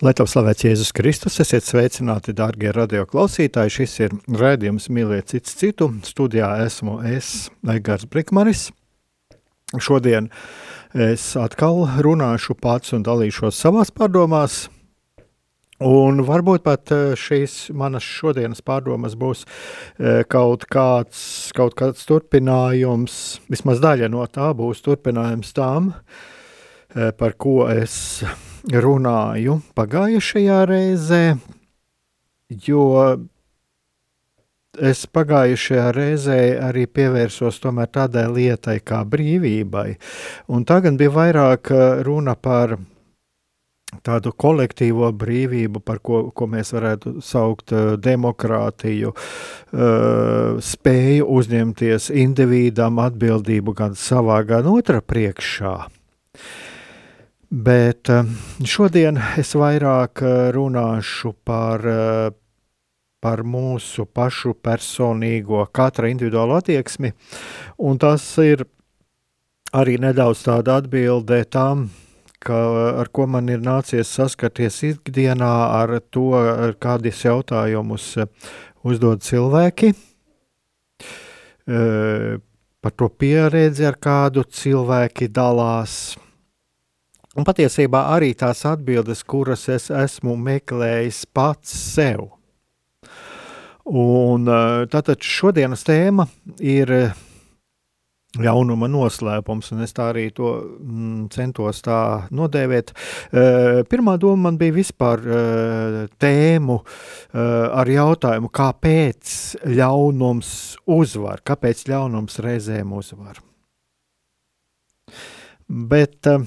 Lai tev slavēts Jēzus Kristus, esiet sveicināti, dārgie radio klausītāji. Šis ir raidījums Mīliet cits citu. Studijā esmu es, Egars Brikmanis. Šodien es atkal runāšu pats un dalīšos savās pārdomās. Un varbūt pat eh, šīs manas šodienas pārdomas būs eh, kaut kāds, kaut kāds turpinājums, vismaz daļa no tā būs turpinājums tām, eh, par ko es runāju pagājušajā reizē, jo es pagājušajā reizē arī pievērsos tādai lietai kā brīvībai. Un tagad bija vairāk eh, runa par tādu kolektīvo brīvību, par ko, ko mēs varētu saukt uh, demokrātiju, uh, spēju uzņemties individam atbildību gan savā, gan otra priekšā. Bet eh, šodien es vairāk eh, runāšu par, eh, par mūsu pašu personīgo, katra individuālu attieksmi, un tas ir arī nedaudz tāda atbilde tam, ka, ar ko man ir nācies saskarties ikdienā, ar to, ar kādus jautājumus uzdod cilvēki, par to pieredzi, ar kādu cilvēki dalās Un patiesībā arī tās atbildes, kuras es esmu meklējis pats sev. Un eh, tātad šodienas tēma ir eh, ļaunuma noslēpums, un es tā arī to mm, centos tā nodēvēt. Uh, pirmā doma man bija vispār uh, tēmu uh, ar jautājumu, kāpēc ļaunums uzvar, kāpēc ļaunums reizēm uzvar. Bet uh,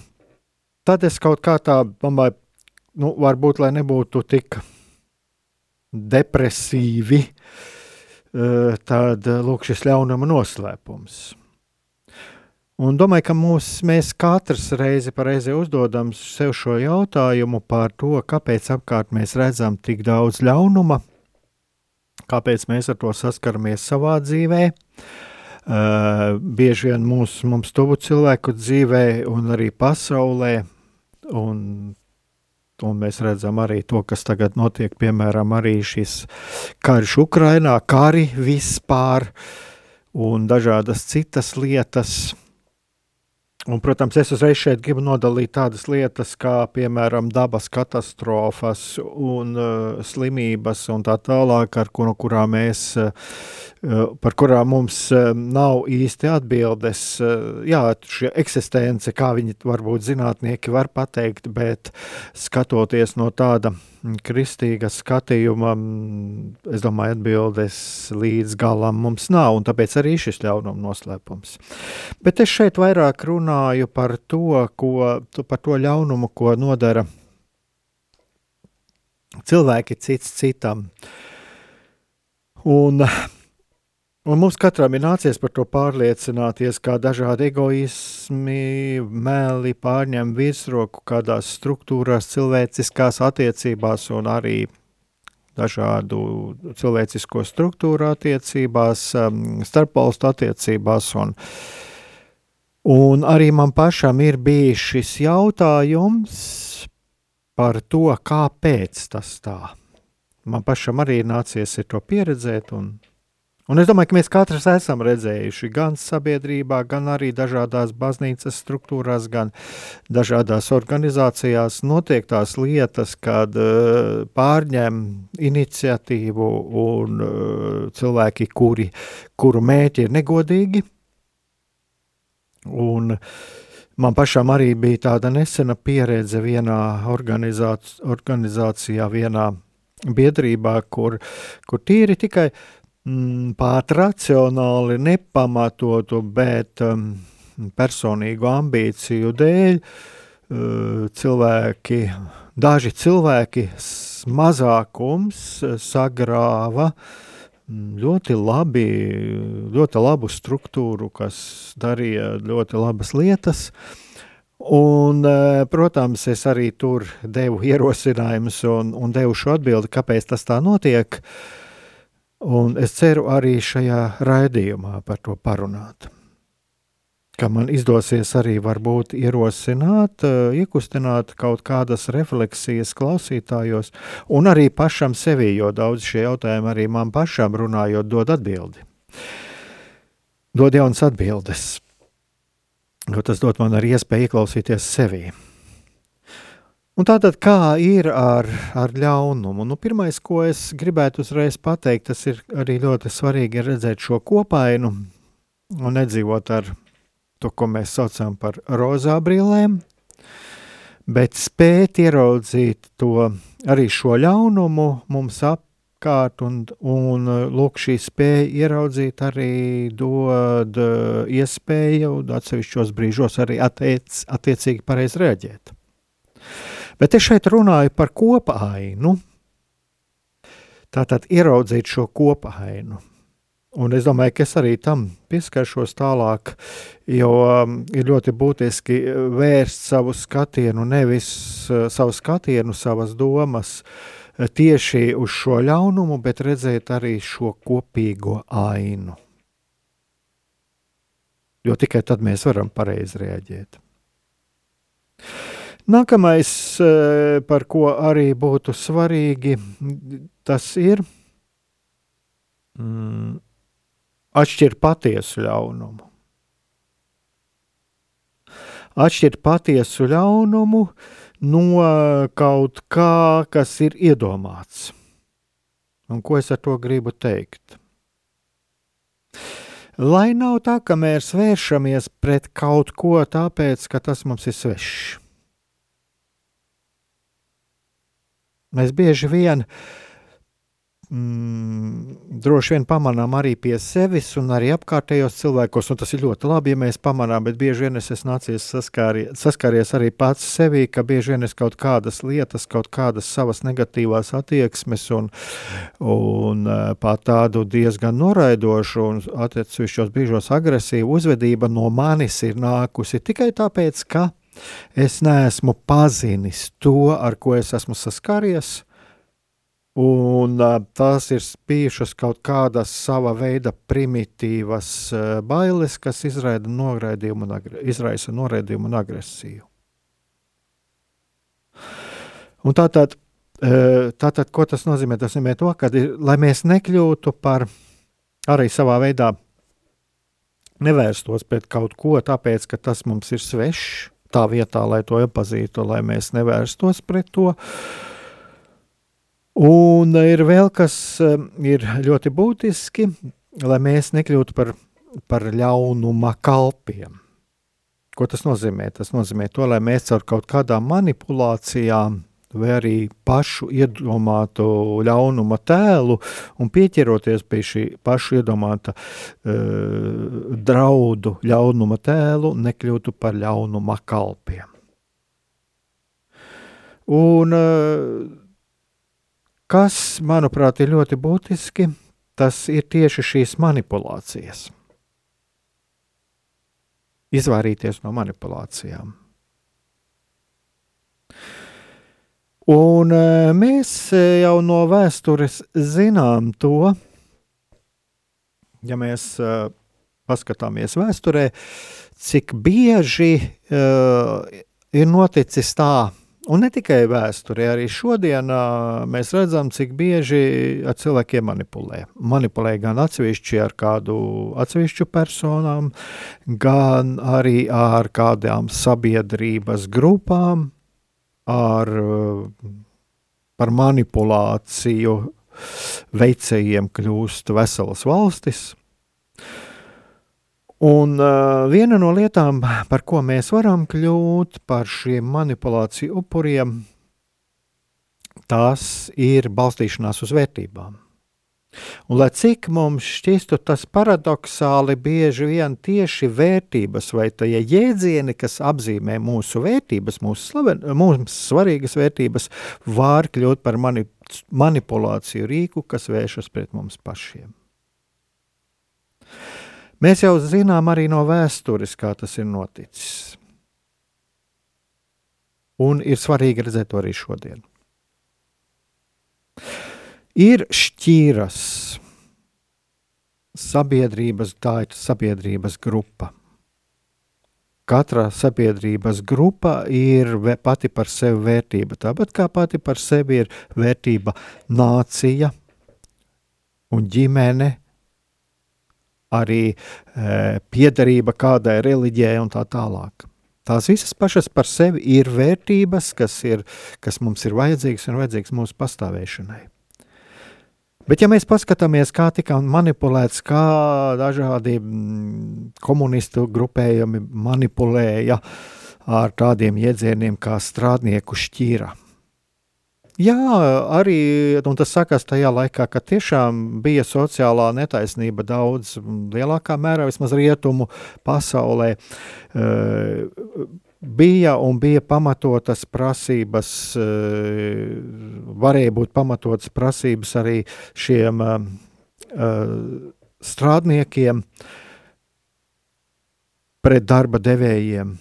tad es kaut kā tā domāju, nu, varbūt, lai nebūtu tik depresīvi, eh, tad lūk, šis ļaunuma noslēpums. Un domāju, ka mūs, mēs katrs reizi pa reizi uzdodam sev šo jautājumu par to, kāpēc apkārt mēs redzam tik daudz ļaunuma, kāpēc mēs ar to saskaramies savā dzīvēm Uh, bieži vien mūsu, mums tuvu cilvēku dzīvē un arī pasaulē, un, un mēs redzam arī to, kas tagad notiek, piemēram, arī šis karš Ukrainā, kari vispār un dažādas citas lietas. Un, protams, es uzreiz šeit gribu nodalīt tādas lietas, kā piemēram dabas katastrofas un uh, slimības un tā tālāk, ar kuru, kurām mēs uh, par kurām mums eh, nav īsti atbildes. Eh, jā, šī eksistence, kā viņi varbūt zinātnieki var pateikt, bet skatoties no tāda mm, kristīga skatījuma, mm, es domāju, atbildes līdz galam mums nav, un tāpēc arī šis ļaunuma noslēpums. Bet es šeit vairāk runāju par to, ko, par to ļaunumu, ko nodara cilvēki cits citam. Un Un mums katram ir nācies par to pārliecināties, kā dažādi egoismi, meli pārņem virsroku kādās struktūrās, cilvēciskās attiecībās un arī dažādu cilvēcisko struktūru attiecībās, um, starpvalstu attiecībās. Un, un arī man pašam ir bijis šis jautājums par to, kāpēc tas tā. Man pašam arī nācies to pieredzēt un Un es domāju, ka mēs katrs esam redzējuši gan sabiedrībā, gan arī dažādās baznīcas struktūrās, gan dažādās organizācijās notiek tās lietas, kad uh, pārņem iniciatīvu un uh, cilvēki, kuri, kuru mēķi ir negodīgi. Un man pašam arī bija tāda nesena pieredze vienā organizācijā, vienā biedrībā, kur, kur tīri tikai pat racionāli nepamatotu, bet um, personīgu ambīciju dēļ uh, cilvēki, daži cilvēki, mazākums sagrāva mm, ļoti labi, ļoti labu struktūru, kas darīja ļoti labas lietas. Un, uh, protams, es arī tur devu ierosinājumus un, un devu šo atbildi, kāpēc tas tā notiek. Uh, Un es ceru arī šajā raidījumā par to parunāt. Ka man izdosies arī varbūt ierosināt, eh, iekustināt kaut kādas refleksijas klausītājos, un arī pašam sevi, jo daudz šie jautājumi arī man pašam runājot, dod atbildi. Dod jaunas atbildes, jo tas dod man arī iespēju ieklausīties sevī. Un tātad, kā ir ar, ar ļaunumu? Nu, Pirmais, ko es gribētu uzreiz pateikt, tas ir arī ļoti svarīgi redzēt šo kopainu un nedzīvot ar to, ko mēs saucam par rozā brīlēm, bet spēt ieraudzīt to arī šo ļaunumu mums apkārt, un, un lūk, šī spēja ieraudzīt arī dod iespēju atsevišķos brīžos arī attiec, attiecīgi pareizi reaģēt. Bet es šeit runāju par kopainu. Tātad ieraudzīt šo kopainu. Un es domāju, ka es arī tam pieskaršos tālāk, jo um, ir ļoti būtiski vērst savu skatienu, nevis uh, savu skatienu, savas domas uh, tieši uz šo ļaunumu, bet redzēt arī šo kopīgo ainu. Jo tikai tad mēs varam pareizi reaģēt. Nākamais, eh, par ko arī būtu svarīgi, tas ir mm, atšķirt patiesu ļaunumu. Atšķirt patiesu ļaunumu no kaut kā, kas ir iedomāts. Un ko es ar to gribu teikt? Lai nav tā, ka mēs vēršamies pret kaut ko tāpēc, ka tas mums ir svešs. Mēs bieži vien mm, droši vien pamanām arī pie sevis un arī apkārtējos cilvēkos, un tas ir ļoti labi, ja mēs pamanām, bet bieži vien es esmu nācies saskārie, saskāries arī pats sevī, ka bieži vien es kaut kādas lietas, kaut kādas savas negatīvās attieksmes un, un eh, pat tādu diezgan noraidošu un attiecīšos brīžos agresīvu uzvedību no manis ir nākusi tikai tāpēc, ka Es neesmu pazinis to, ar ko es esmu saskāries, un tās ir bijušas kaut kādas sava veida primitīvas bailes, kas izraida noraidījumu un izraisa noraidījumu un agresiju. Un tātad, tātad, ko tas nozīmē? Tas nozīmē to, ka, lai mēs nekļūtu par arī savā veidā nevērstos pret kaut ko, tāpēc, ka tas mums ir svešs, tā vietā, lai to iepazītu, lai mēs nevērstos pret to. Un ir vēl kas eh, ir ļoti būtiski, lai mēs nekļūtu par, par ļaunuma kalpiem. Ko tas nozīmē? Tas nozīmē to, lai mēs ar kaut kādām manipulācijām vai arī pašu iedomātu ļaunuma tēlu un pieķeroties pie šī pašu iedomāta uh, draudu ļaunuma tēlu, nekļūtu par ļaunuma kalpiem. Un uh, kas, manuprāt, ir ļoti būtiski, tas ir tieši šīs manipulācijas. Izvairīties no manipulācijām. Un e, mēs e, jau no vēstures zinām to, ja mēs e, paskatāmies vēsturē, cik bieži uh, ir noticis tā, Un ne tikai vēsturē, arī šodienā mēs redzam, cik bieži ar cilvēkiem manipulē. Manipulē gan atsevišķi ar kādu atsevišķu personām, gan arī ar kādām sabiedrības grupām, ar, par manipulāciju veicējiem kļūst veselas valstis. Un uh, viena no lietām, par ko mēs varam kļūt par šiem manipulāciju upuriem, tās ir balstīšanās uz vērtībām. Un, lai cik mums šķistu tas paradoxāli, bieži vien tieši vērtības vai tie jēdzieni, kas apzīmē mūsu vērtības, mūsu, slaven, mūsu svarīgas vērtības, var kļūt par mani, manipulāciju rīku, kas vēršas pret mums pašiem. Mēs jau zinām arī no vēstures, kā tas ir noticis. Un ir svarīgi redzēt to arī šodien. Ir šķīras sabiedrības, tā ir sabiedrības grupa. Katra sabiedrības grupa ir pati par sevi vērtība. Tāpat kā pati par sevi ir vērtība nācija un ģimene, arī e, piederība kādai reliģijai un tā tālāk. Tās visas pašas par sevi ir vērtības, kas, ir, kas mums ir vajadzīgas un vajadzīgas mūsu pastāvēšanai. Bet, ja mēs paskatāmies, kā tika manipulēts, kā dažādi mm, komunistu grupējumi manipulēja ar tādiem jēdzieniem kā strādnieku šķīra, Jā, arī tas sakās tajā laikā, kad tiešām bija sociālā netaisnība daudz lielākā mērā, vismaz rietumu pasaulē. Uh, bija un bija pamatotas prasības, uh, varēja būt pamatotas prasības arī šiem uh, strādniekiem pret darba devējiem.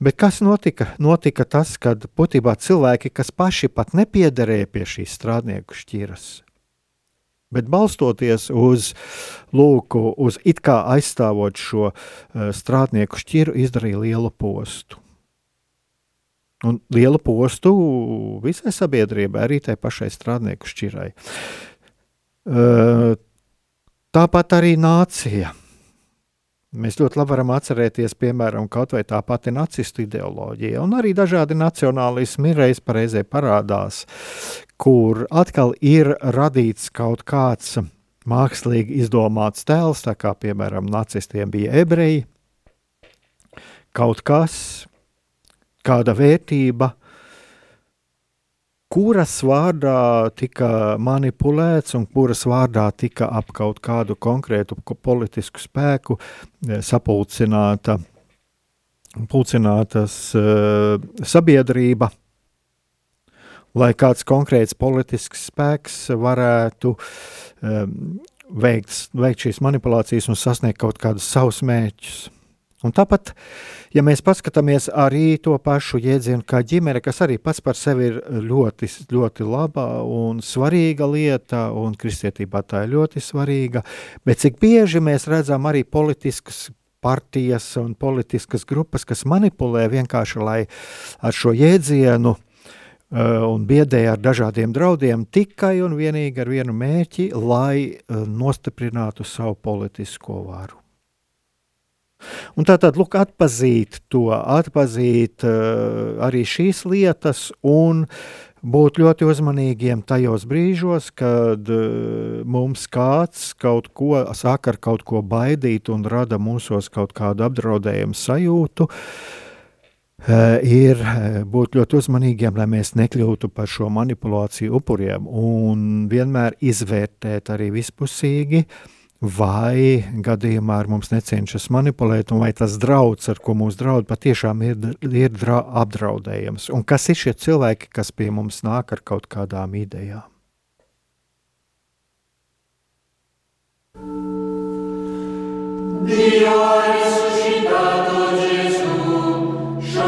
Bet kas notika? Notika tas, ka būtībā cilvēki, kas paši pat nepiederēja pie šīs strādnieku šķiras, bet balstoties uz, lūku, uz it kā aizstāvot šo uh, strādnieku šķiru, izdarīja lielu postu. Un lielu postu visai sabiedrībai, arī tai pašai strādnieku šķirai. Uh, tāpat arī nācija Mēs ļoti labi varam atcerēties, piemēram, kaut vai tā pati nacistu ideoloģija, un arī dažādi nacionālismi reiz pareizē parādās, kur atkal ir radīts kaut kāds mākslīgi izdomāts tēls, tā kā piemēram nacistiem bija ebreji, kaut kas, kāda vērtība, kuras vārdā tika manipulēts un kuras vārdā tika ap kaut kādu konkrētu politisku spēku e, sapulcināta, pulcinātas uh, sabiedrība, lai kāds konkrēts politisks spēks varētu um, veikt, veikt šīs manipulācijas un sasniegt kaut kādus savus mērķus. Un tāpat, ja mēs paskatāmies arī to pašu jēdzienu kā ģimene, kas arī pats par sevi ir ļoti, ļoti laba un svarīga lieta, un kristietībā tā ir ļoti svarīga, bet cik bieži mēs redzam arī politiskas partijas un politiskas grupas, kas manipulē vienkārši, lai ar šo jēdzienu uh, un biedē ar dažādiem draudiem tikai un vienīgi ar vienu mērķi, lai uh, nostiprinātu savu politisko varu. Un tā tad, lūk, atpazīt to, atpazīt uh, arī šīs lietas un būt ļoti uzmanīgiem tajos brīžos, kad uh, mums kāds kaut ko sāk ar kaut ko baidīt un rada mūsos kaut kādu apdraudējumu sajūtu. Uh, ir būt ļoti uzmanīgiem, lai mēs nekļūtu par šo manipulāciju upuriem un vienmēr izvērtēt arī vispusīgi vai gadījumā ar mums necenšas manipulēt, un vai tas draudz, ar ko mūs draud, patiešām ir, ir dra, apdraudējams. Un kas ir šie cilvēki, kas pie mums nāk ar kaut kādām idejām? Dio ha risuscitato Gesù,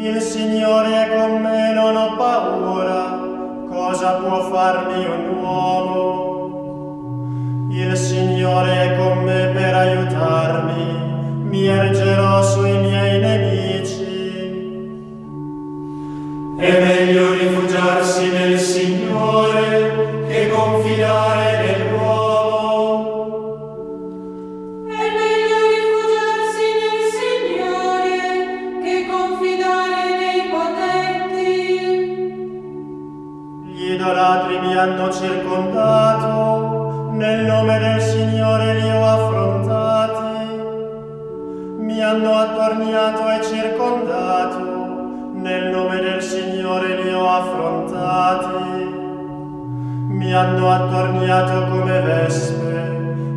Il Signore è con me, non ho paura, cosa può farmi un uomo? Il Signore è con me per aiutarmi, mi ergerò sui miei nemici. È meglio rifugiarsi nel Signore che confidare circondato, nel nome del Signore li ho affrontati. Mi hanno attorniato e circondato, nel nome del Signore li ho affrontati. Mi hanno attorniato come vespe,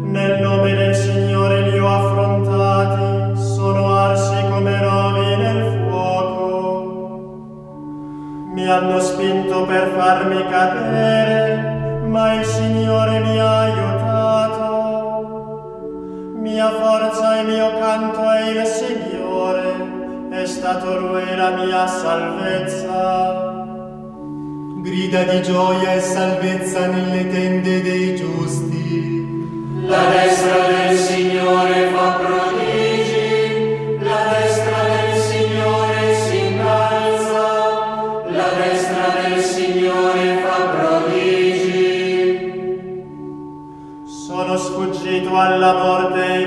nel nome del Signore li ho affrontati, sono arsi come rovi nel fuoco. Mi hanno spinto per farmi cadere, ma il Signore mi ha aiutato. Mia forza e mio canto è il Signore, è stato Lui la mia salvezza. grida di gioia e salvezza nelle tende dei giusti. La destra del Signore fa prodigi, al aporte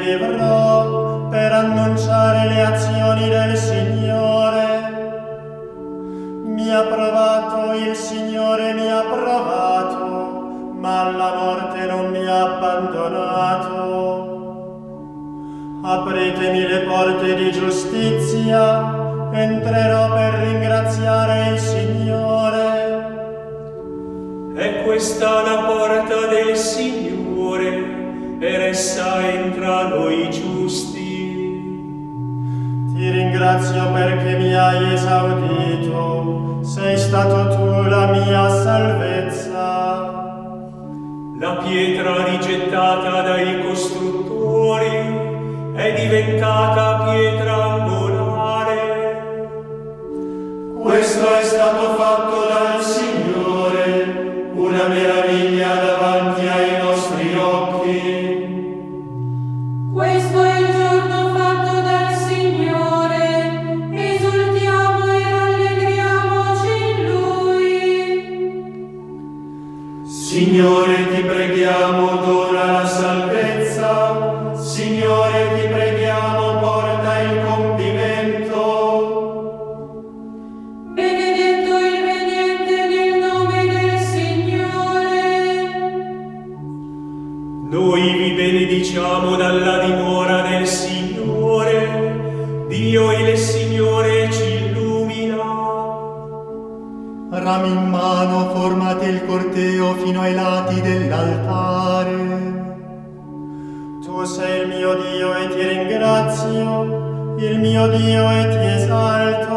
ringrazio, il mio Dio e ti esalto.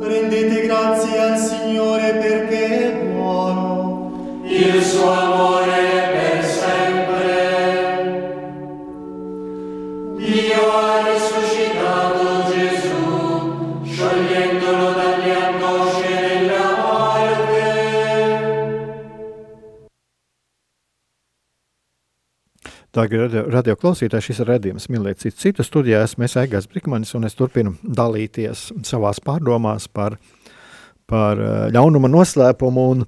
Rendete grazie al Signore perché è buono. Il suo amore Dārgie radio, radio klausītāji, šis ir redzējums mīlēt citu. citu studijā esmu es Egāns Brikmanis, un es turpinu dalīties savās pārdomās par, par eh, ļaunuma noslēpumu. Un,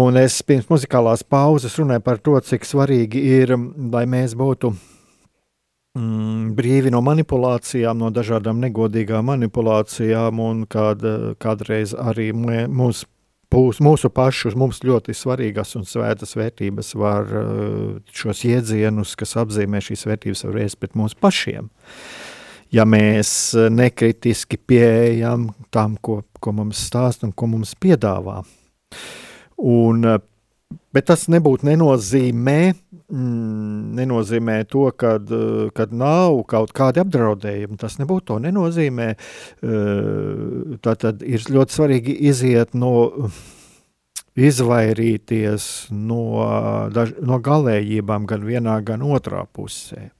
un es pirms muzikālās pauzes runāju par to, cik svarīgi ir, lai mēs būtu mm, brīvi no manipulācijām, no dažādām negodīgām manipulācijām, un kād, kādreiz arī mē- pūs, mūsu pašu, mums ļoti svarīgas un svētas vērtības var eh, šos iedzienus, kas apzīmē šīs vērtības, var ēst pret mums pašiem. ja mēs nekritiski pieejam tam, ko, ko mums stāsta un ko mums piedāvā. Un, bet tas nebūtu nenozīmē, mm, nenozīmē to, kad, kad nav kaut kādi apdraudējumi. Tas nebūtu to nenozīmē. Tā tad ir ļoti svarīgi iziet no izvairīties no, daž, no galējībām gan vienā, gan otrā pusē.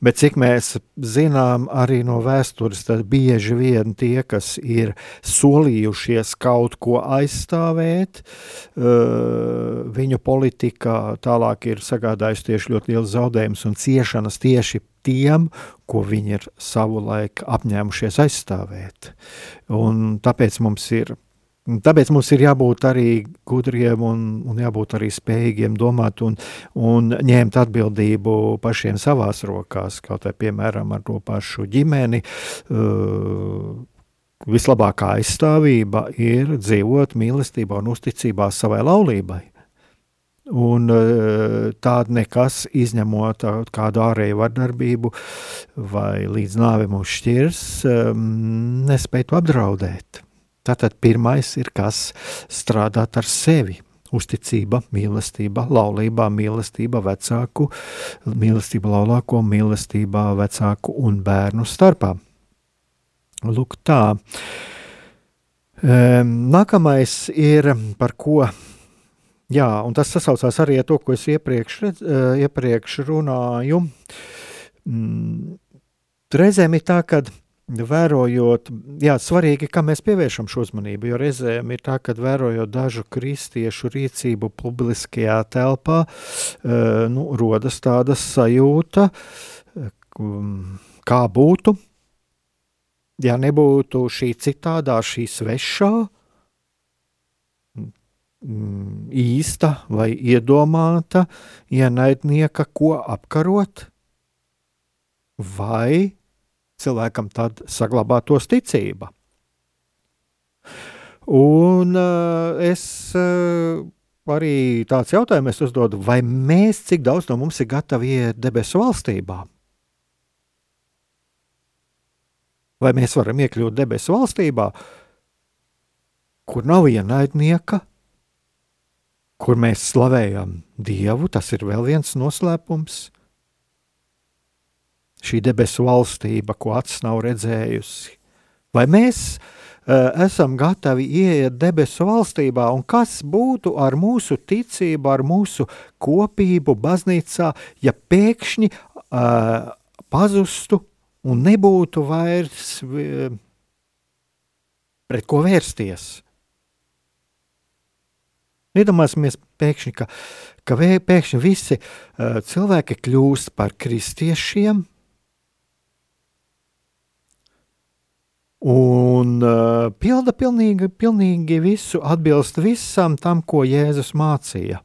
Bet cik mēs zinām arī no vēstures, tad bieži vien tie, kas ir solījušies kaut ko aizstāvēt, viņu politikā tālāk ir sagādājusi tieši ļoti liels zaudējums un ciešanas tieši tiem, ko viņi ir savulaik apņēmušies aizstāvēt. Un tāpēc mums ir Tāpēc mums ir jābūt arī gudriem un, un jābūt arī spējīgiem domāt un, un ņemt atbildību pašiem savās rokās, kaut vai piemēram ar to pašu ģimeni. Uh, vislabākā aizstāvība ir dzīvot mīlestībā un uzticībā savai laulībai. Un uh, tāda nekas, izņemot kādu ārēju vardarbību vai līdz nāvim uz šķirs, um, nespēj to apdraudēt. Tātad pirmais ir kas strādāt ar sevi. Uzticība, mīlestība, laulībā, mīlestība vecāku, mīlestība laulāko, mīlestība vecāku un bērnu starpā. Lūk, tā. Nākamais ir par ko Jā, un tas sasaucās arī ar to, ko es iepriekš, redz, iepriekš runāju. Mm, reizēm ir tā, ka vērojot, jā, svarīgi, kā mēs pievēršam šo uzmanību, jo reizēm ir tā, ka vērojot dažu kristiešu rīcību publiskajā telpā, uh, nu, rodas tāda sajūta, um, kā būtu, ja nebūtu šī citādā, šī svešā, um, īsta vai iedomāta ienaidnieka, ko apkarot, vai cilvēkam tad saglabātos ticība. Un uh, es uh, arī tāds jautājums uzdodu, vai mēs cik daudz no mums ir gatavi iet debesu valstībā? Vai mēs varam iekļūt debesu valstībā, kur nav ienaidnieka, kur mēs slavējam Dievu, tas ir vēl viens noslēpums šī debesu valstība, ko acis nav redzējusi. Vai mēs uh, esam gatavi ieiet debesu valstībā, un kas būtu ar mūsu ticību, ar mūsu kopību baznīcā, ja pēkšņi uh, pazustu un nebūtu vairs uh, pret ko vērsties? Iedomāsimies, pēkšņi, ka, ka pēkšņi visi uh, cilvēki kļūst par kristiešiem, un uh, pilda pilnīgi, pilnīgi visu, atbilst visam tam, ko Jēzus mācīja.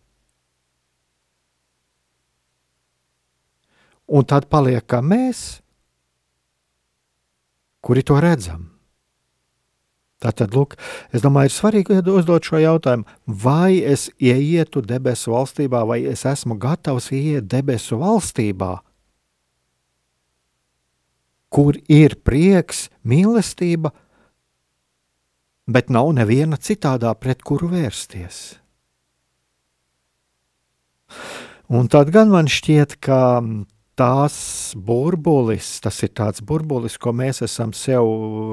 Un tad paliek kā mēs, kuri to redzam. Tātad, lūk, es domāju, ir svarīgi uzdot šo jautājumu, vai es ieietu debesu valstībā, vai es esmu gatavs ieiet debesu valstībā, kur ir prieks, mīlestība, bet nav neviena citādā, pret kuru vērsties. Un tad gan man šķiet, ka tās burbulis, tas ir tāds burbulis, ko mēs esam sev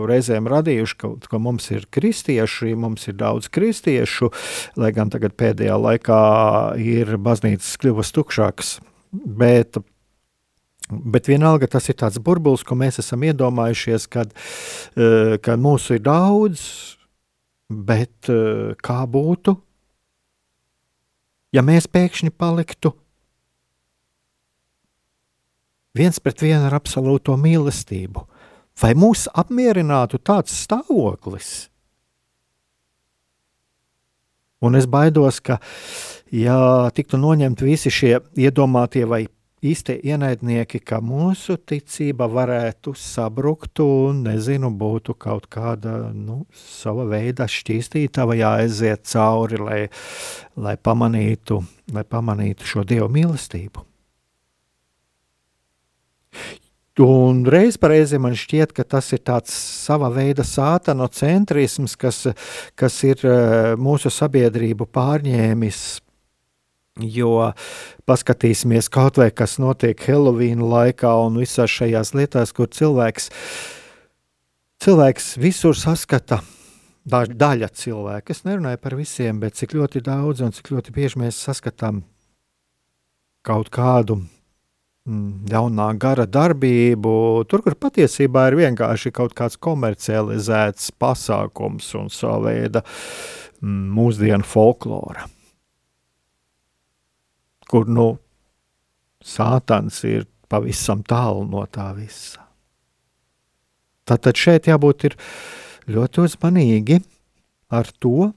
reizēm radījuši, ka, ka mums ir kristieši, mums ir daudz kristiešu, lai gan tagad pēdējā laikā ir baznīcas kļuvusi tukšāks. Bet Bet vienalga tas ir tāds burbulis, ko mēs esam iedomājušies, kad, uh, kad mūsu ir daudz, bet uh, kā būtu, ja mēs pēkšņi paliktu viens pret vienu ar absolūto mīlestību? Vai mūs apmierinātu tāds stāvoklis? Un es baidos, ka, ja tiktu noņemti visi šie iedomātie vai īstie ienaidnieki, ka mūsu ticība varētu sabrukt un, nezinu, būtu kaut kāda nu, sava veida šķīstīta vai jāaiziet cauri, lai, lai, pamanītu, lai pamanītu šo dievu mīlestību. Un reiz reizē man šķiet, ka tas ir tāds sava veida sātanocentrisms, kas, kas ir eh, mūsu sabiedrību pārņēmis. Jo paskatīsimies kaut vai kas notiek Helovīna laikā un visās šajās lietās, kur cilvēks, cilvēks visur saskata daļa cilvēka. Es nerunāju par visiem, bet cik ļoti daudz un cik ļoti bieži mēs saskatām kaut kādu Mm, jaunā gara darbību, tur, kur patiesībā ir vienkārši kaut kāds komercializēts pasākums un sava veida mm, mūsdienu folklora. Kur nu sātans ir pavisam tālu no tā visa. Tātad šeit jābūt ļoti uzmanīgi ar to,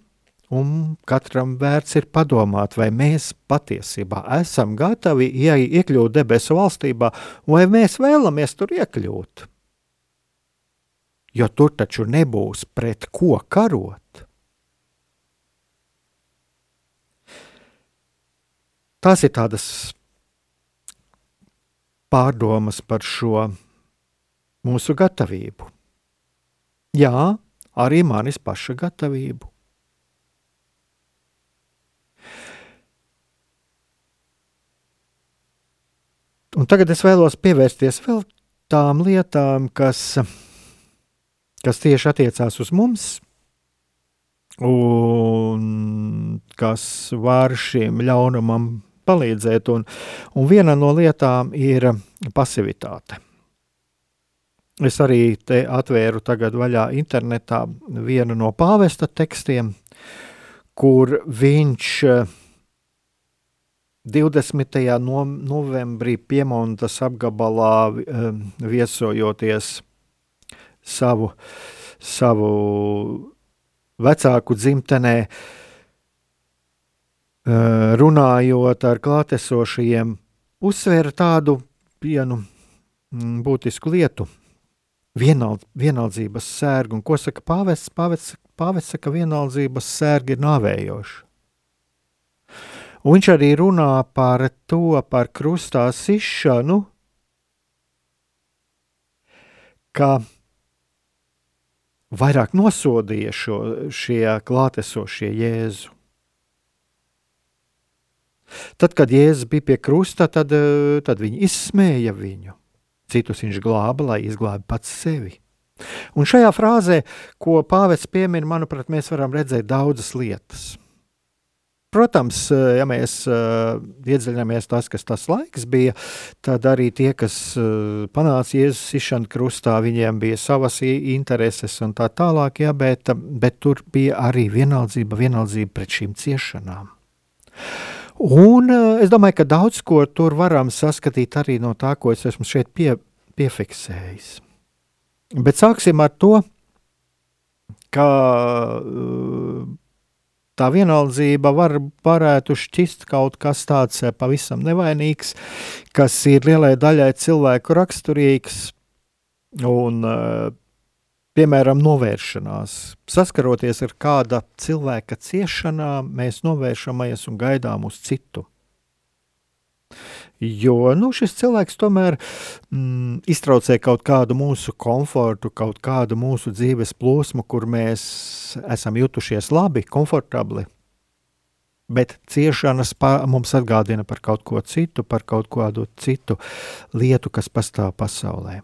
Un katram vērts ir padomāt, vai mēs patiesībā esam gatavi iekļūt debesu valstībā, vai mēs vēlamies tur iekļūt. Jo tur taču nebūs pret ko karot. Tās ir tādas pārdomas par šo mūsu gatavību. Jā, arī manis paša gatavību. Un tagad es vēlos pievērsties vēl tām lietām, kas, kas tieši attiecās uz mums, un kas var šim ļaunumam palīdzēt. Un, un viena no lietām ir pasivitāte. Es arī te atvēru tagad vaļā internetā vienu no pāvesta tekstiem, kur viņš uh, 20. No, novembrī Piemontas apgabalā um, viesojoties savu, savu vecāku dzimtenē, uh, runājot ar klātesošajiem, uzsvēra tādu vienu mm, būtisku lietu. Vienald, vienaldzības sērgu, un ko saka pāvests? Pāvests, pāvests saka, ka vienaldzības sērgi ir nāvējoši. Un viņš arī runā par to, par krustā sišanu, ka vairāk nosodīja šo, šie klātesošie Jēzu. Tad, kad Jēzus bija pie krusta, tad, tad viņi izsmēja viņu. Citus viņš glāba, lai izglābtu pats sevi. Un šajā frāzē, ko pāvests piemin, manuprāt, mēs varam redzēt daudzas lietas. Protams, eh, ja mēs uh, iedziļināmies tas, kas tas laiks bija, tad arī tie, kas panāca Jēzus izšanu krustā, viņiem bija savas intereses un tā tālāk, ja, bet, bet tur bija arī vienaldzība, vienaldzība pret šīm ciešanām. Un uh, es domāju, ka daudz ko tur varam saskatīt arī no tā, ko es esmu šeit pie, piefiksējis. Bet sāksim ar to, ka uh, tā vienaldzība var, varētu šķist kaut kas tāds eh, pavisam nevainīgs, kas ir lielai daļai cilvēku raksturīgs un, eh, piemēram, novēršanās. Saskaroties ar kāda cilvēka ciešanām, mēs novēršamies un gaidām uz citu. Jo nu, šis cilvēks tomēr mm, iztraucē kaut kādu mūsu komfortu, kaut kādu mūsu dzīves plūsmu, kur mēs esam jutušies labi, komfortabli. Bet ciešanas mums atgādina par kaut ko citu, par kaut kādu citu lietu, kas pastāv pasaulē.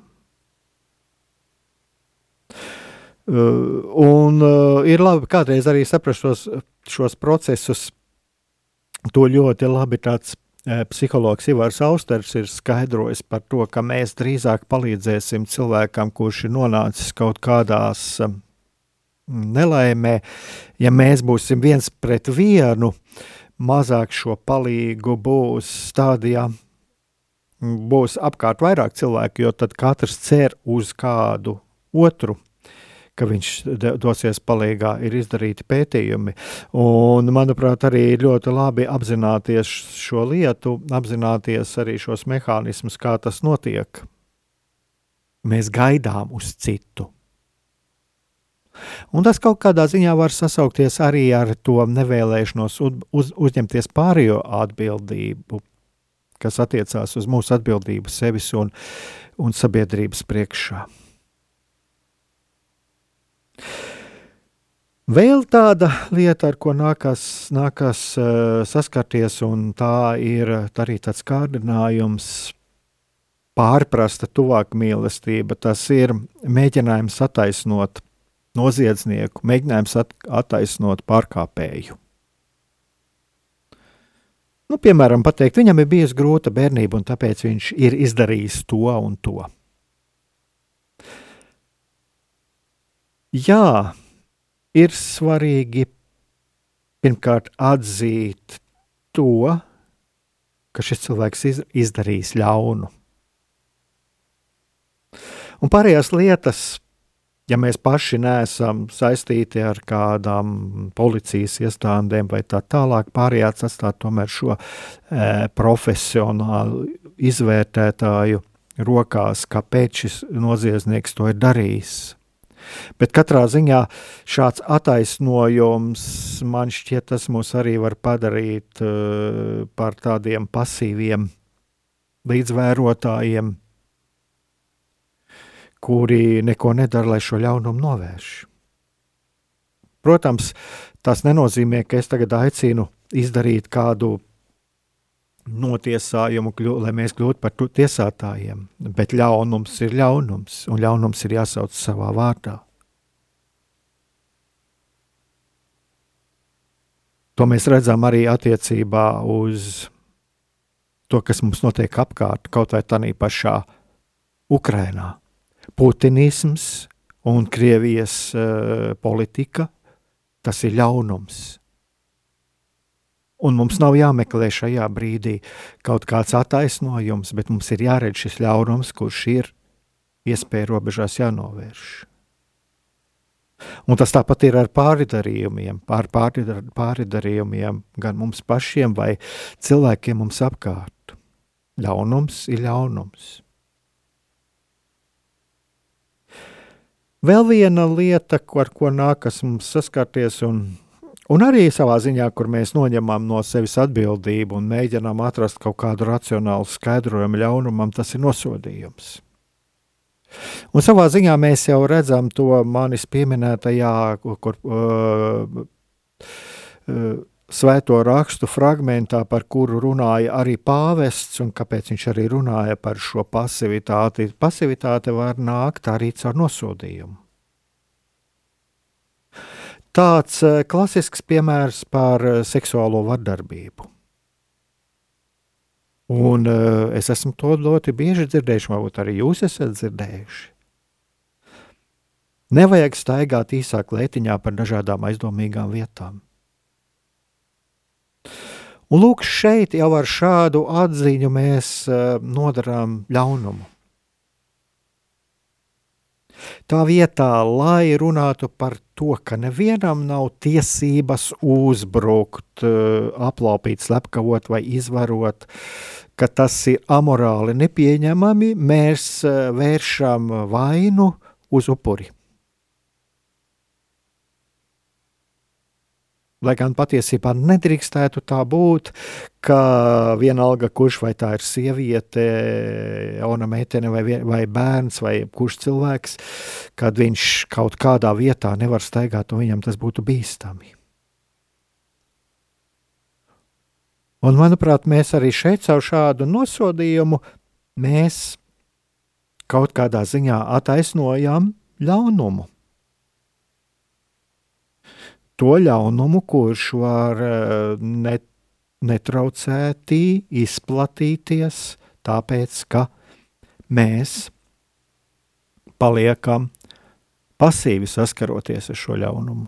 Uh, un uh, ir labi kādreiz arī saprast šos, šos procesus. To ļoti labi tāds Psihologs Ivars Austers ir skaidrojis par to, ka mēs drīzāk palīdzēsim cilvēkam, kurš ir nonācis kaut kādās nelaimē, ja mēs būsim viens pret vienu, mazāk šo palīgu būs stādījā, būs apkārt vairāk cilvēku, jo tad katrs cer uz kādu otru ka viņš dosies palīgā, ir izdarīti pētījumi. Un, manuprāt, arī ļoti labi apzināties šo lietu, apzināties arī šos mehānismus, kā tas notiek. Mēs gaidām uz citu. Un tas kaut kādā ziņā var sasaukties arī ar to nevēlēšanos uz, uzņemties pārējo atbildību, kas attiecās uz mūsu atbildību sevis un, un sabiedrības priekšā. Vēl tāda lieta, ar ko nākas, nākas uh, saskarties, un tā ir arī tāds kārdinājums, pārprasta tuvāk mīlestība. Tas ir mēģinājums attaisnot noziedznieku, mēģinājums at attaisnot pārkāpēju. Nu, piemēram, pateikt, viņam ir bijusi grūta bērnība, un tāpēc viņš ir izdarījis to un to. Jā, ir svarīgi pirmkārt atzīt to, ka šis cilvēks izdarījis ļaunu. Un pārējās lietas, ja mēs paši neesam saistīti ar kādām policijas iestādēm vai tā tālāk, pārējās atstāt tomēr šo e, profesionālu izvērtētāju rokās, kāpēc šis noziedznieks to ir darījis. Bet katrā ziņā šāds attaisnojums man šķiet, tas mūs arī var padarīt uh, par tādiem pasīviem līdzvērotājiem, kuri neko nedara, lai šo ļaunumu novērš. Protams, tas nenozīmē, ka es tagad aicinu izdarīt kādu notiesājumu, kļu, lai mēs kļūtu par tiesātājiem. Bet ļaunums ir ļaunums, un ļaunums ir jāsauc savā vārdā. To mēs redzam arī attiecībā uz to, kas mums notiek apkārt, kaut vai tādā pašā Ukrajinā. Putinisms un Krievijas uh, politika tas ir ļaunums Un mums nav jāmeklē šajā brīdī kaut kāds attaisnojums, bet mums ir jāredz šis ļaunums, kurš ir iespēja robežās jānovērš. Un tas tāpat ir ar pāridarījumiem, pār pāridarījumiem gan mums pašiem, vai cilvēkiem mums apkārt. Ļaunums ir ļaunums. Vēl viena lieta, ar ko nākas mums saskarties, un Un arī savā ziņā, kur mēs noņemam no sevis atbildību un mēģinām atrast kaut kādu racionālu skaidrojumu ļaunumam, tas ir nosodījums. Un savā ziņā mēs jau redzam to manis pieminētajā, kur uh, uh, svēto rakstu fragmentā, par kuru runāja arī pāvests, un kāpēc viņš arī runāja par šo pasivitāti. Pasivitāte var nākt arī caur nosodījumu tāds eh, klasisks piemērs par eh, seksuālo vardarbību. Un uh, es esmu to ļoti bieži dzirdējuši, varbūt arī jūs esat dzirdējuši. Nevajag staigāt īsā klētiņā par dažādām aizdomīgām vietām. Un lūk, šeit jau ar šādu atziņu mēs nodarām ļaunumu. Tā vietā, lai runātu par to, ka nevienam nav tiesības uzbrukt, eh, aplaupīt, slepkavot vai izvarot, ka tas ir amorāli nepieņemami, mēs eh, vēršam vainu uz upuri. Lai gan patiesībā nedrīkstētu tā būt, ka vienalga, kurš vai tā ir sieviete, jauna meitene vai, vai bērns vai kurš cilvēks, kad viņš kaut kādā vietā nevar staigāt, un viņam tas būtu bīstami. Un, manuprāt, mēs arī šeit caur šādu nosodījumu mēs kaut kādā ziņā attaisnojam ļaunumu to ļaunumu, kurš var eh, net, netraucēti izplatīties, tāpēc ka mēs paliekam pasīvi saskaroties ar šo ļaunumu.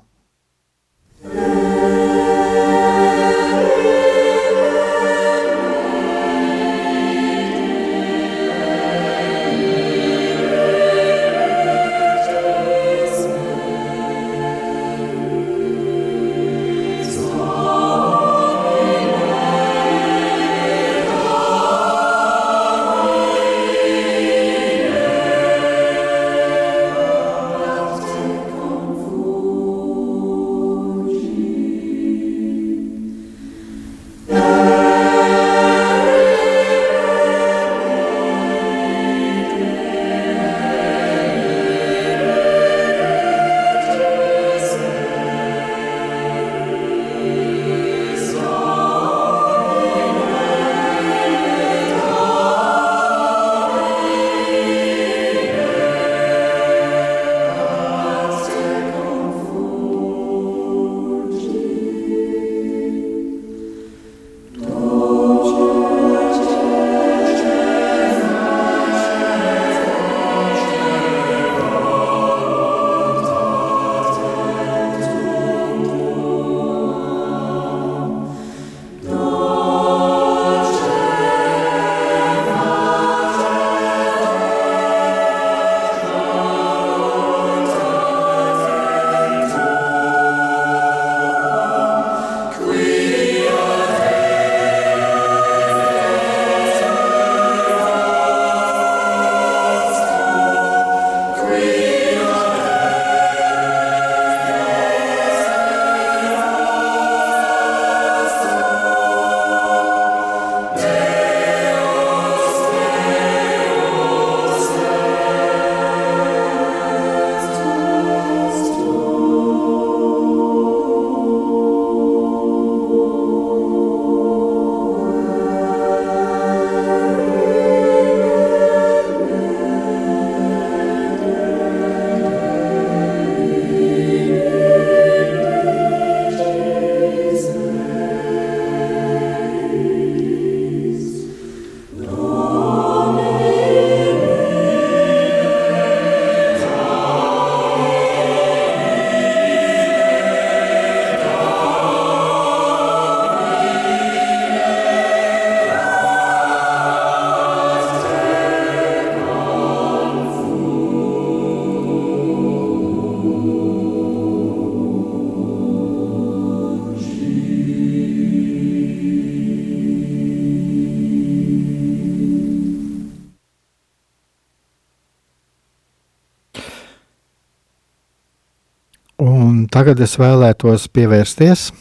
Tagad es vēlētos pievērsties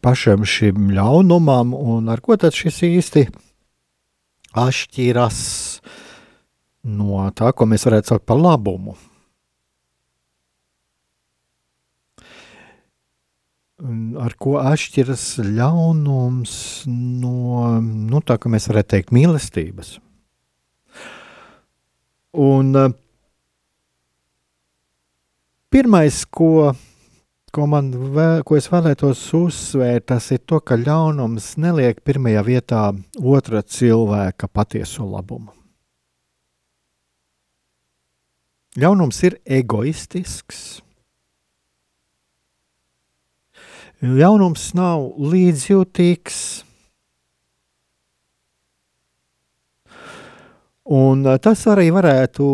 pašam šim ļaunumam, un ar ko tad šis īsti atšķiras no tā, ko mēs varētu saukt par labumu. Ar ko atšķiras ļaunums no nu, tā, kā mēs varētu teikt, mīlestības. Un pirmais, ko ko, man vēl, ko es vēlētos uzsvērt, tas ir to, ka ļaunums neliek pirmajā vietā otra cilvēka patieso labumu. Ļaunums ir egoistisks. Ļaunums nav līdzjūtīgs. Un tas arī varētu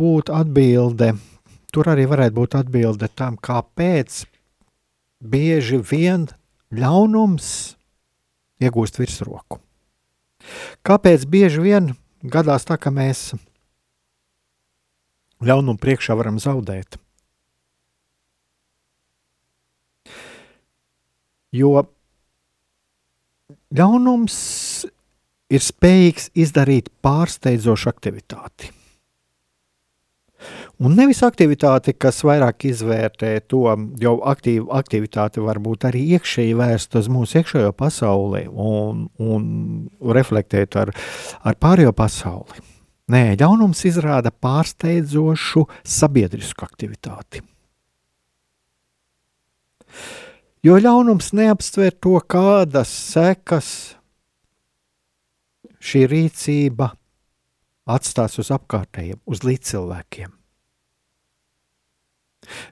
būt atbilde tur arī varētu būt atbilde tam, kāpēc bieži vien ļaunums iegūst virsroku. Kāpēc bieži vien gadās tā, ka mēs ļaunumu priekšā varam zaudēt? Jo ļaunums ir spējīgs izdarīt pārsteidzošu aktivitāti. Un nevis aktivitāte, kas vairāk izvērtē to, jo aktīva aktivitāte var būt arī iekšēji vērsta uz mūsu iekšējo pasauli un, un reflektēt ar, ar pārējo pasauli. Nē, ļaunums izrāda pārsteidzošu sabiedrisku aktivitāti. Jo ļaunums neapstver to, kādas sekas šī rīcība atstās uz apkārtējiem, uz līdzcilvēkiem.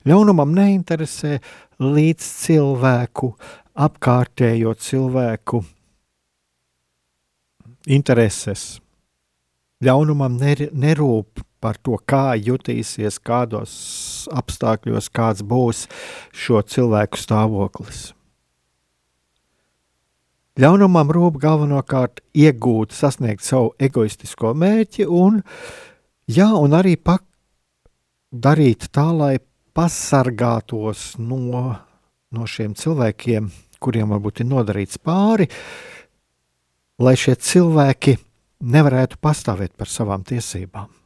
Ļaunumam neinteresē līdz cilvēku, apkārtējo cilvēku intereses. Ļaunumam ner, nerūp par to, kā jutīsies, kādos apstākļos, kāds būs šo cilvēku stāvoklis. Ļaunumam rūp galvenokārt iegūt, sasniegt savu egoistisko mērķi un, jā, un arī pak darīt tā, lai pasargātos no, no šiem cilvēkiem, kuriem varbūt ir nodarīts pāri, lai šie cilvēki nevarētu pastāvēt par savām tiesībām.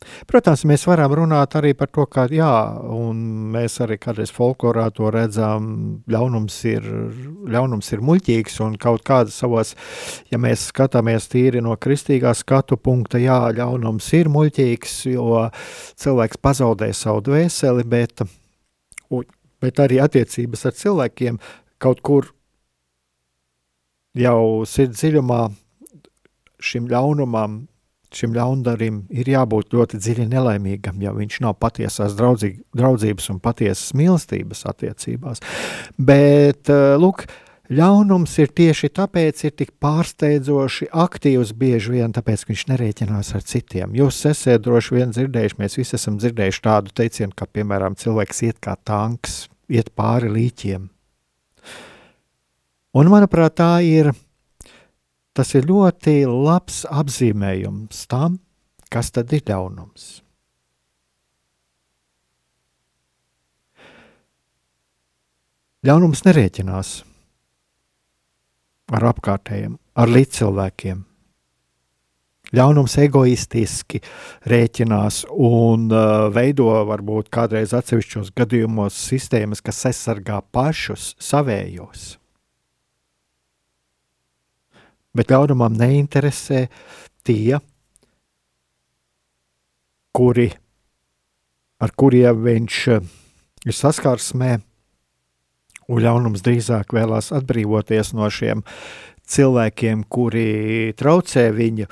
Protams, mēs varam runāt arī par to, ka, jā, un mēs arī kādreiz folklorā to redzam, ļaunums ir, ļaunums ir muļķīgs un kaut kādas savos, ja mēs skatāmies tīri no kristīgā skatu punkta, jā, ļaunums ir muļķīgs, jo cilvēks pazaudē savu dvēseli, bet, bet arī attiecības ar cilvēkiem kaut kur jau sirds dziļumā šim ļaunumam šim ļaundarim ir jābūt ļoti dziļi nelaimīgam, ja viņš nav patiesās draudzī, draudzības un patiesas mīlestības attiecībās. Bet, eh, lūk, ļaunums ir tieši tāpēc ir tik pārsteidzoši aktīvs bieži vien, tāpēc, ka viņš nerēķinās ar citiem. Jūs esat droši vien dzirdējuši, mēs visi esam dzirdējuši tādu teicienu, ka, piemēram, cilvēks iet kā tanks, iet pāri līķiem. Un, manuprāt, tā ir Tas ir ļoti labs apzīmējums tam, kas tad ir ļaunums. Ļaunums nerēķinās ar apkārtējiem, ar līdzcilvēkiem. Ļaunums egoistiski rēķinās un uh, veido varbūt kādreiz atsevišķos gadījumos sistēmas, kas aizsargā pašus savējos bet ļaunumam neinteresē tie, kuri, ar kuriem viņš eh, ir saskarsmē, un ļaunums drīzāk vēlās atbrīvoties no šiem cilvēkiem, kuri traucē viņu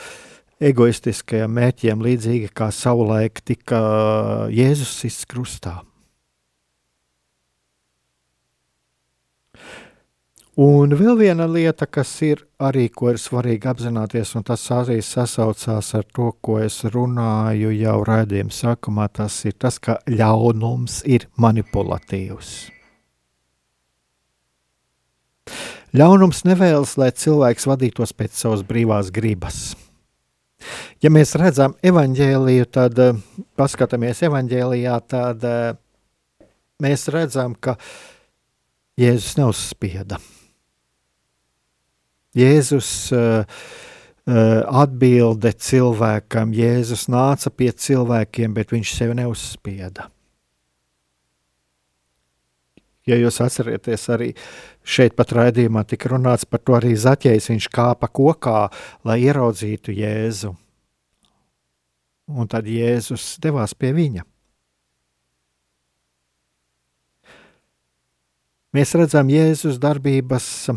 egoistiskajiem mērķiem, līdzīgi kā savulaik tika Jēzus izkrustā. Un vēl viena lieta, kas ir arī, ko ir svarīgi apzināties, un tas arī sasaucās ar to, ko es runāju jau raidījuma sākumā, tas ir tas, ka ļaunums ir manipulatīvs. Ļaunums nevēlas, lai cilvēks vadītos pēc savas brīvās gribas. Ja mēs redzam evaņģēliju, tad eh, paskatāmies evaņģēlijā, tad eh, mēs redzam, ka Jēzus neuzspieda. Jēzus uh, atbilde cilvēkam, Jēzus nāca pie cilvēkiem, bet viņš sevi neuzspieda. Ja jūs atcerieties, arī šeit pat raidījumā tika runāts par to arī zaķējs, viņš kāpa kokā, lai ieraudzītu Jēzu. Un tad Jēzus devās pie viņa. Mēs redzam Jēzus darbības,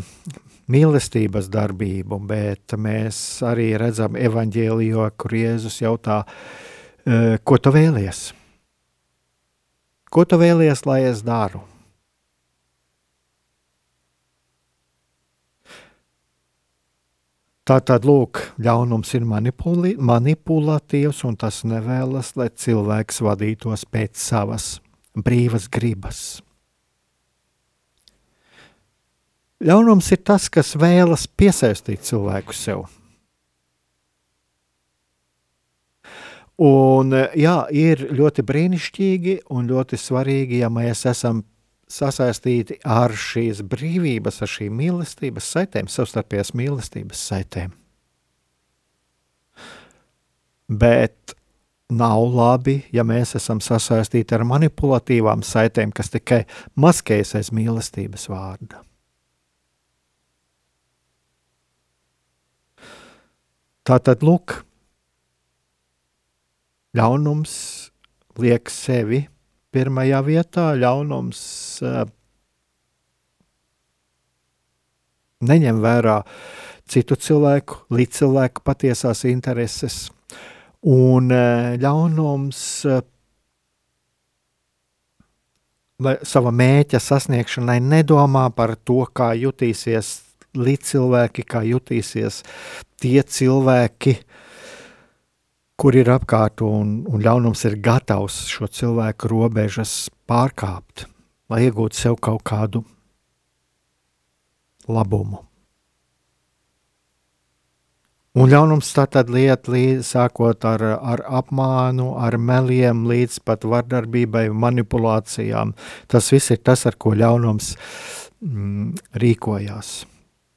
mīlestības darbību, bet mēs arī redzam evaņģēlijo, kur Jēzus jautā, e, ko tu vēlies? Ko tu vēlies, lai es daru? Tā tad, lūk, ļaunums ir manipulatīvs, un tas nevēlas, lai cilvēks vadītos pēc savas brīvas gribas. Ļaunums ir tas, kas vēlas piesaistīt cilvēku sev. Un, jā, ir ļoti brīnišķīgi un ļoti svarīgi, ja mēs esam sasaistīti ar šīs brīvības, ar šīm mīlestības saitēm, savstarpējās mīlestības saitēm. Bet nav labi, ja mēs esam sasaistīti ar manipulatīvām saitēm, kas tikai maskējas aiz mīlestības vārda. Tā tad, lūk, ļaunums liek sevi pirmajā vietā ļaunums uh, neņem vērā citu cilvēku, līdzcilvēku patiesās intereses, un uh, ļaunums uh, sava mēķa sasniegšanai nedomā par to, kā jutīsies līdzcilvēki, kā jutīsies tie cilvēki, kur ir apkārt, un, un ļaunums ir gatavs šo cilvēku robežas pārkāpt, lai iegūtu sev kaut kādu labumu. Un ļaunums tā tad liet līdz, sākot ar, ar apmānu, ar meliem, līdz pat vardarbībai, manipulācijām. Tas viss ir tas, ar ko ļaunums mm, rīkojās.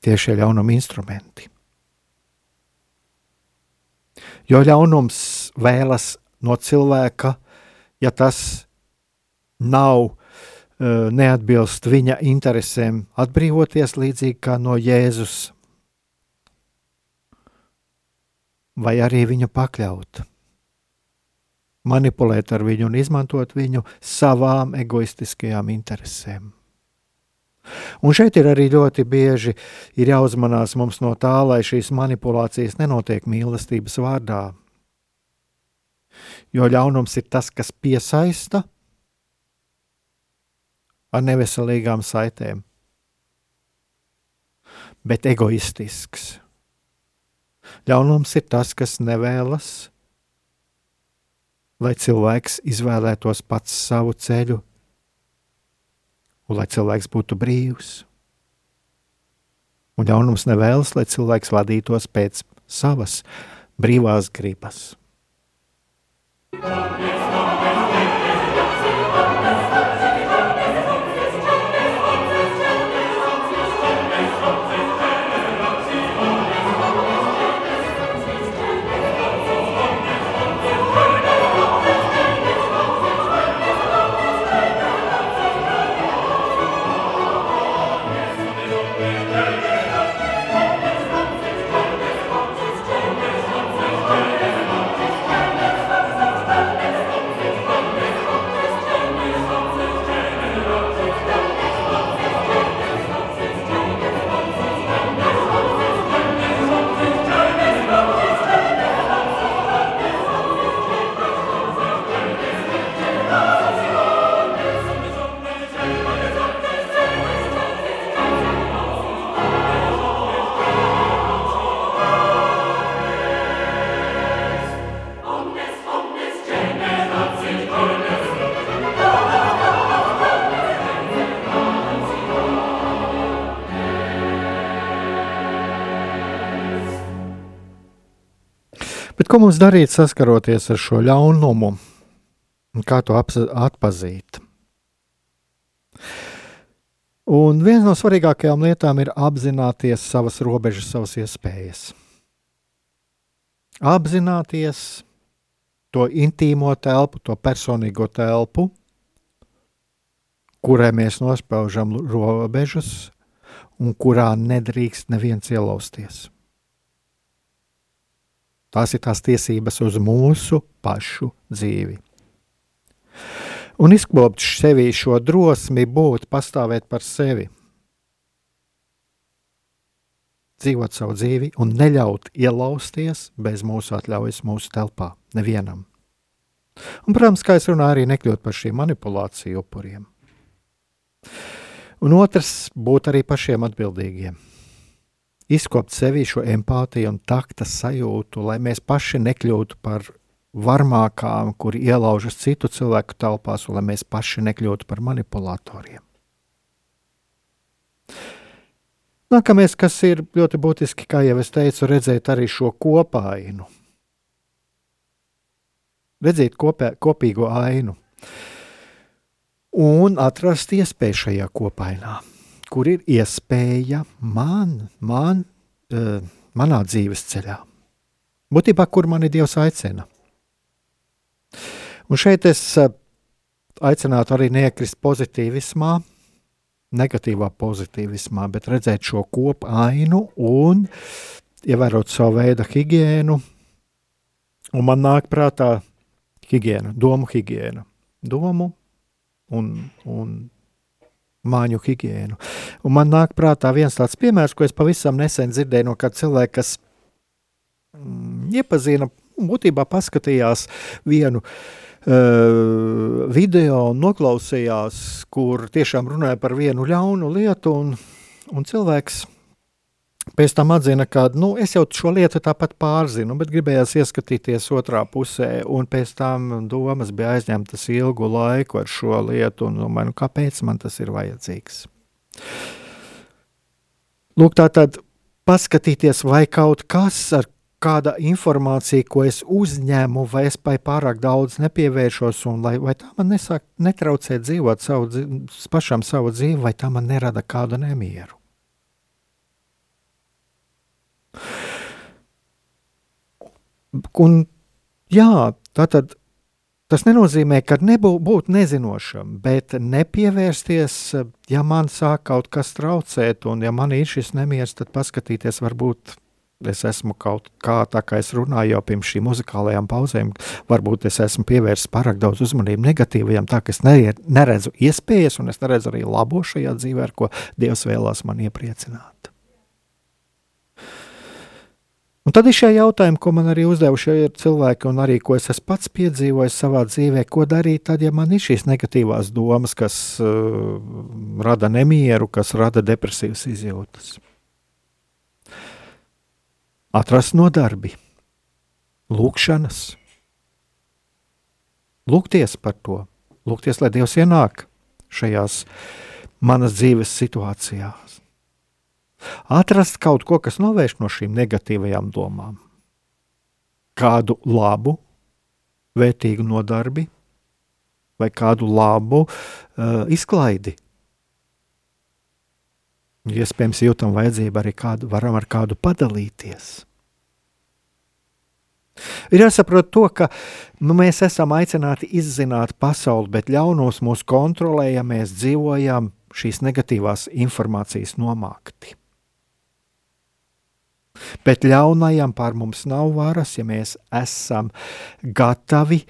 Tieši ļaunuma instrumenti. Jo ļaunums vēlas no cilvēka, ja tas nav uh, neatbilst viņa interesēm, atbrīvoties līdzīgi kā no Jēzus, vai arī viņu pakļaut, manipulēt ar viņu un izmantot viņu savām egoistiskajām interesēm. Un šeit ir arī ļoti bieži jāuzmanās mums no tā, lai šīs manipulācijas nenotiek mīlestības vārdā. Jo ļaunums ir tas, kas piesaista ar neveselīgām saitēm, bet egoistisks. Ļaunums ir tas, kas nevēlas, lai cilvēks izvēlētos pats savu ceļu un lai cilvēks būtu brīvs. Un ļaunums nevēlas, lai cilvēks vadītos pēc savas brīvās gribas. Amen. Ko mums darīt saskaroties ar šo ļaunumu? Kā to atpazīt? Un viena no svarīgākajām lietām ir apzināties savas robežas, savas iespējas. Apzināties to intīmo telpu, to personīgo telpu, kurai mēs nospaužam robežas un kurā nedrīkst neviens ielausties. Tās ir tās tiesības uz mūsu pašu dzīvi un izkopt sevī šo drosmi būt, pastāvēt par sevi. Dzīvot savu dzīvi un neļaut ielausties bez mūsu atļaujas mūsu telpā, nevienam. Un, protams, kā es runāju, arī nekļūt par šīm manipulāciju upuriem. Un otrs, būt arī pašiem atbildīgiem. Izkopt sevi šo empātiju un takta sajūtu, lai mēs paši nekļūtu par varmākām, kuri ielaužas citu cilvēku telpās, un lai mēs paši nekļūtu par manipulatoriem. Nākamais, kas ir ļoti būtiski, kā jau es teicu, redzēt arī šo kopainu. Redzēt kopē, kopīgo ainu un atrast iespēju šajā kopainā, kur ir iespēja man, man, uh, manā dzīves ceļā. Būtībā, kur mani Dievs aicina. Un šeit es eh, aicinātu arī neiekrist pozitīvismā, negatīvā pozitīvismā, bet redzēt šo kopu ainu un ievērot savu veidu higiēnu. Un man nāk prātā higiēna, domu higiēna, domu un, un māju higiēnu. Un man nāk prātā viens tāds piemērs, ko es pavisam nesen dzirdēju no kāda cilvēka, kas mm, iepazina, būtībā paskatījās vienu uh, video un noklausījās, kur tiešām runāja par vienu ļaunu lietu, un, un cilvēks pēc tam atzina, ka nu, es jau šo lietu tāpat pārzinu, bet gribējās ieskatīties otrā pusē, un pēc tam domas bija aizņemtas ilgu laiku ar šo lietu, un domāju, nu, kāpēc man tas ir vajadzīgs. Lūk, tā tad paskatīties, vai kaut kas, ar kāda informācija, ko es uzņēmu, vai es pārāk daudz nepievēršos, un lai, vai tā man nesāk, netraucē dzīvot savu, pašam savu dzīvi, vai tā man nerada kādu nemieru. Un, jā, tātad tas nenozīmē, ka nebūtu nezinošam, bet nepievērsties, ja man sāk kaut kas traucēt, un ja man ir šis nemieris, tad paskatīties varbūt es esmu kaut kā, tā kā es runāju jau pirms šīm muzikālajām pauzēm, varbūt es esmu pievērsis pārāk daudz uzmanību negatīvajam, tā ka es neredzu iespējas un es neredzu arī labo šajā dzīvē, ar ko Dievs vēlās man iepriecināt. Un tad ir šie jautājumi, ko man arī uzdevuši cilvēki, un arī ko es pats piedzīvojis savā dzīvē, ko darīt tad, ja man ir šīs negatīvās domas, kas uh, rada nemieru, kas rada depresīvas izjūtas? Atrast nodarbi, lūkšanas, lūgties par to, lūgties, lai Dievs ienāk šajās manas dzīves situācijās. Atrast kaut ko, kas novērš no šīm negatīvajām domām, kādu labu, vērtīgu nodarbi vai kādu labu uh, izklaidi. Iespējams, jūtam vajadzību arī kādu, varam ar kādu padalīties. Ir jāsaprot to, ka nu, mēs esam aicināti izzināt pasauli, bet ļaunos mūs kontrolē, ja mēs dzīvojam šīs negatīvās informācijas nomākti. Bet ļaunajam pār mums nav varas, ja mēs esam gatavi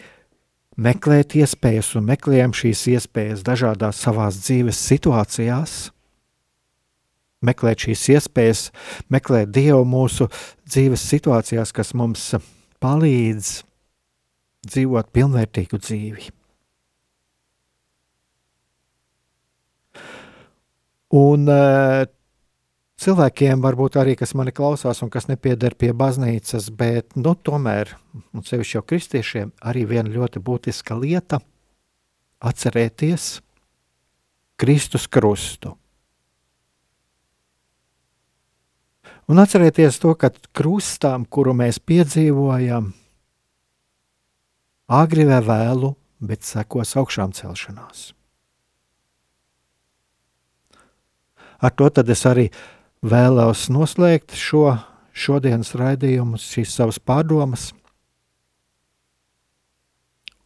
meklēt iespējas un meklējam šīs iespējas dažādās savās dzīves situācijās, meklēt šīs iespējas, meklēt Dievu mūsu dzīves situācijās, kas mums palīdz dzīvot pilnvērtīgu dzīvi. Un uh, cilvēkiem, varbūt arī, kas mani klausās un kas nepieder pie baznīcas, bet nu, tomēr, un sevišķi jau kristiešiem, arī viena ļoti būtiska lieta - atcerēties Kristus krustu. Un atcerieties to, ka krustām, kuru mēs piedzīvojam, agri vai vēlu, bet sekos augšām celšanās. Ar to es arī vēlos noslēgt šo šodienas raidījumu, šīs savas pārdomas.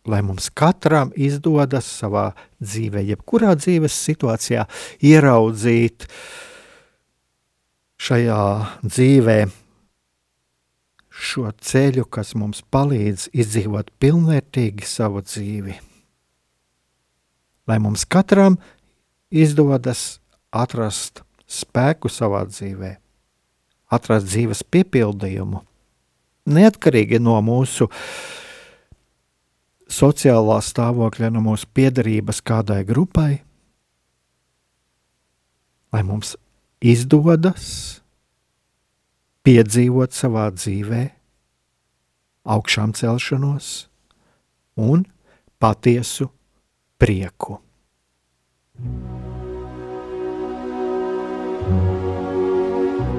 Lai mums katram izdodas savā dzīvē, jebkurā dzīves situācijā, ieraudzīt šajā dzīvē šo ceļu, kas mums palīdz izdzīvot pilnvērtīgi savu dzīvi. Lai mums katram izdodas atrast spēku savā dzīvē, atrast dzīves piepildījumu, neatkarīgi no mūsu sociālā stāvokļa, no mūsu piedarības kādai grupai, lai mums izdodas piedzīvot savā dzīvē augšām celšanos un patiesu prieku.